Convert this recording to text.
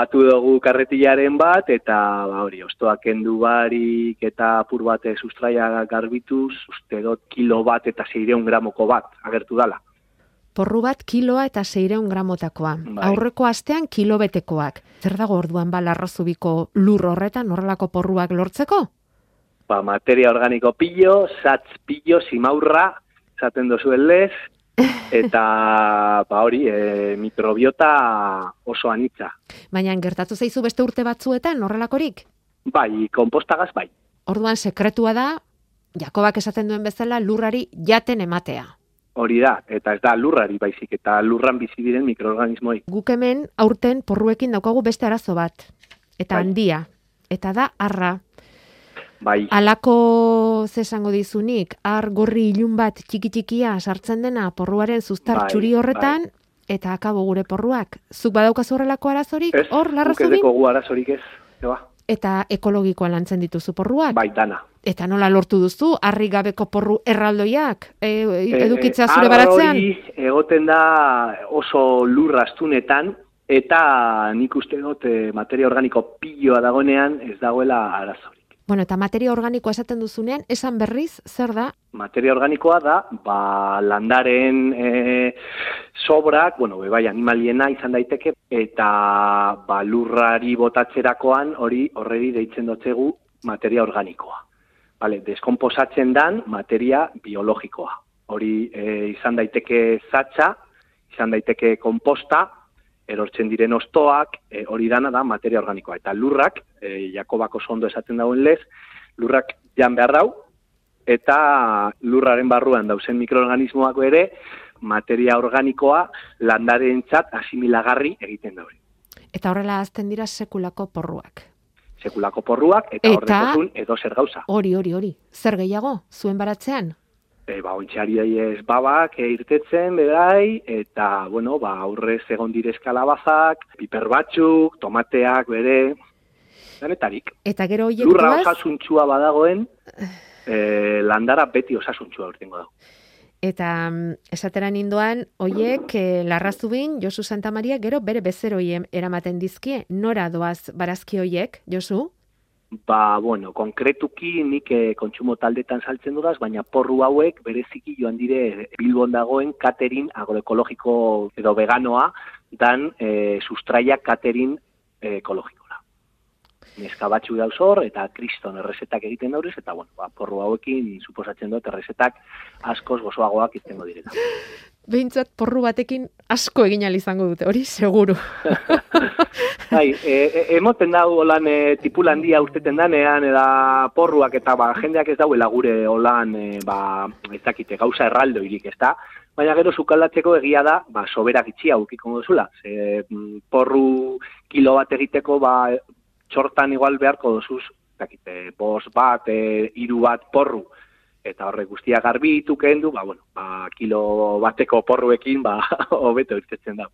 batu dugu karretilaren bat, eta ba, hori, ostoak kendu barik eta apur bat sustraia garbituz, uste dut kilo bat eta zeireun gramoko bat agertu dala. Porru bat kiloa eta zeireun gramotakoa. Bai. Aurreko astean kilobetekoak. Zer dago orduan ba larrazubiko lur horretan horrelako porruak lortzeko? Ba, materia organiko pillo, satz pillo, simaurra, esaten dozuen lez, eta ba hori, e, mikrobiota oso anitza. Baina gertatu zaizu beste urte batzuetan horrelakorik? Bai, kompostagaz bai. Orduan sekretua da, Jakobak esaten duen bezala lurrari jaten ematea. Hori da, eta ez da lurrari baizik, eta lurran bizi diren mikroorganismoi. Guk hemen aurten porruekin daukagu beste arazo bat. Eta Bai. handia. Eta da arra. Bai, Alako ze esango dizunik, ar gorri ilun bat txiki-txikia sartzen dena porruaren zuztar Bai, txuri horretan, eta akabo gure porruak. Zuk badaukazu horrelako arazorik, ez, hor, guk ez larrazubin, dekogu arazorik ez. Eba, eta ekologikoa lantzen dituzu porruak. bai, dana. Eta nola lortu duzu, harri gabeko porru erraldoiak, e, edukitzea eh, zure arra baratzean? egoten da oso lur astunetan, eta nik uste dut eh, materia organiko piloa dagoenean ez dagoela arazorik. Bueno, eta materia organikoa esaten duzunean, esan berriz, zer da? Materia organikoa da, ba, landaren e, sobrak, bueno, be, bai, animaliena izan daiteke, eta ba, lurrari botatzerakoan hori horreri deitzen dotzegu materia organikoa. Vale, deskomposatzen dan materia biologikoa. Hori e, izan daiteke zatxa, izan daiteke komposta, erortzen diren ostoak, e, hori dana da materia organikoa. Eta lurrak, e, Jakobako sondo esaten dauen lez, lurrak jan behar dau, eta lurraren barruan dauzen mikroorganismoak ere, materia organikoa landarentzat asimilagarri egiten daure. Eta horrela azten dira sekulako porruak. Sekulako porruak eta, Eta- edo zer gauza. Hori, hori, hori. Zer gehiago, zuen baratzean? E, ba, ontxari ez babak e, irtetzen, bedai, eta, bueno, ba, aurrez egon direz kalabazak, piper batzuk, tomateak, bere, danetarik. Eta gero hoiek Lurra duaz, osasuntxua badagoen, e, landara beti osasuntxua urtengo dago. eta mm, esatera nindoan, hoiek eh, larrazubin, Josu Santa Maria, gero bere bezeroien eramaten dizkie, nora doaz barazki hoiek, Josu? Ba, bueno, konkretuki nik e, kontsumo taldetan saltzen dudaz, baina porru hauek bereziki joan dire Bilbon dagoen katerin agroekologiko edo veganoa dan e, sustraia katerin e, ekologikora. Neska batzu dauz hor, eta kriston errezetak egiten daurez, eta bueno, ba, porru hauekin suposatzen dut errezetak askoz gozoagoak izango direla. Behintzat porru batekin asko egin izango dute, hori seguru. Bai, e, e, emoten dau holan e, tipul handia urteten danean, eda porruak eta ba, jendeak ez dauela gure holan, e, ba, ez dakite, gauza erraldo irik, ez da? Baina gero sukaldatzeko egia da, ba, soberak itxia ukiko duzula. Mm, porru kilo bat egiteko, ba, txortan igual beharko dozuz, ez dakite, bos bat, e, hiru bat porru, eta horrek guztia garbitu kendu, ba, bueno, ba, kilo bateko porruekin, ba, hobeto irtetzen da.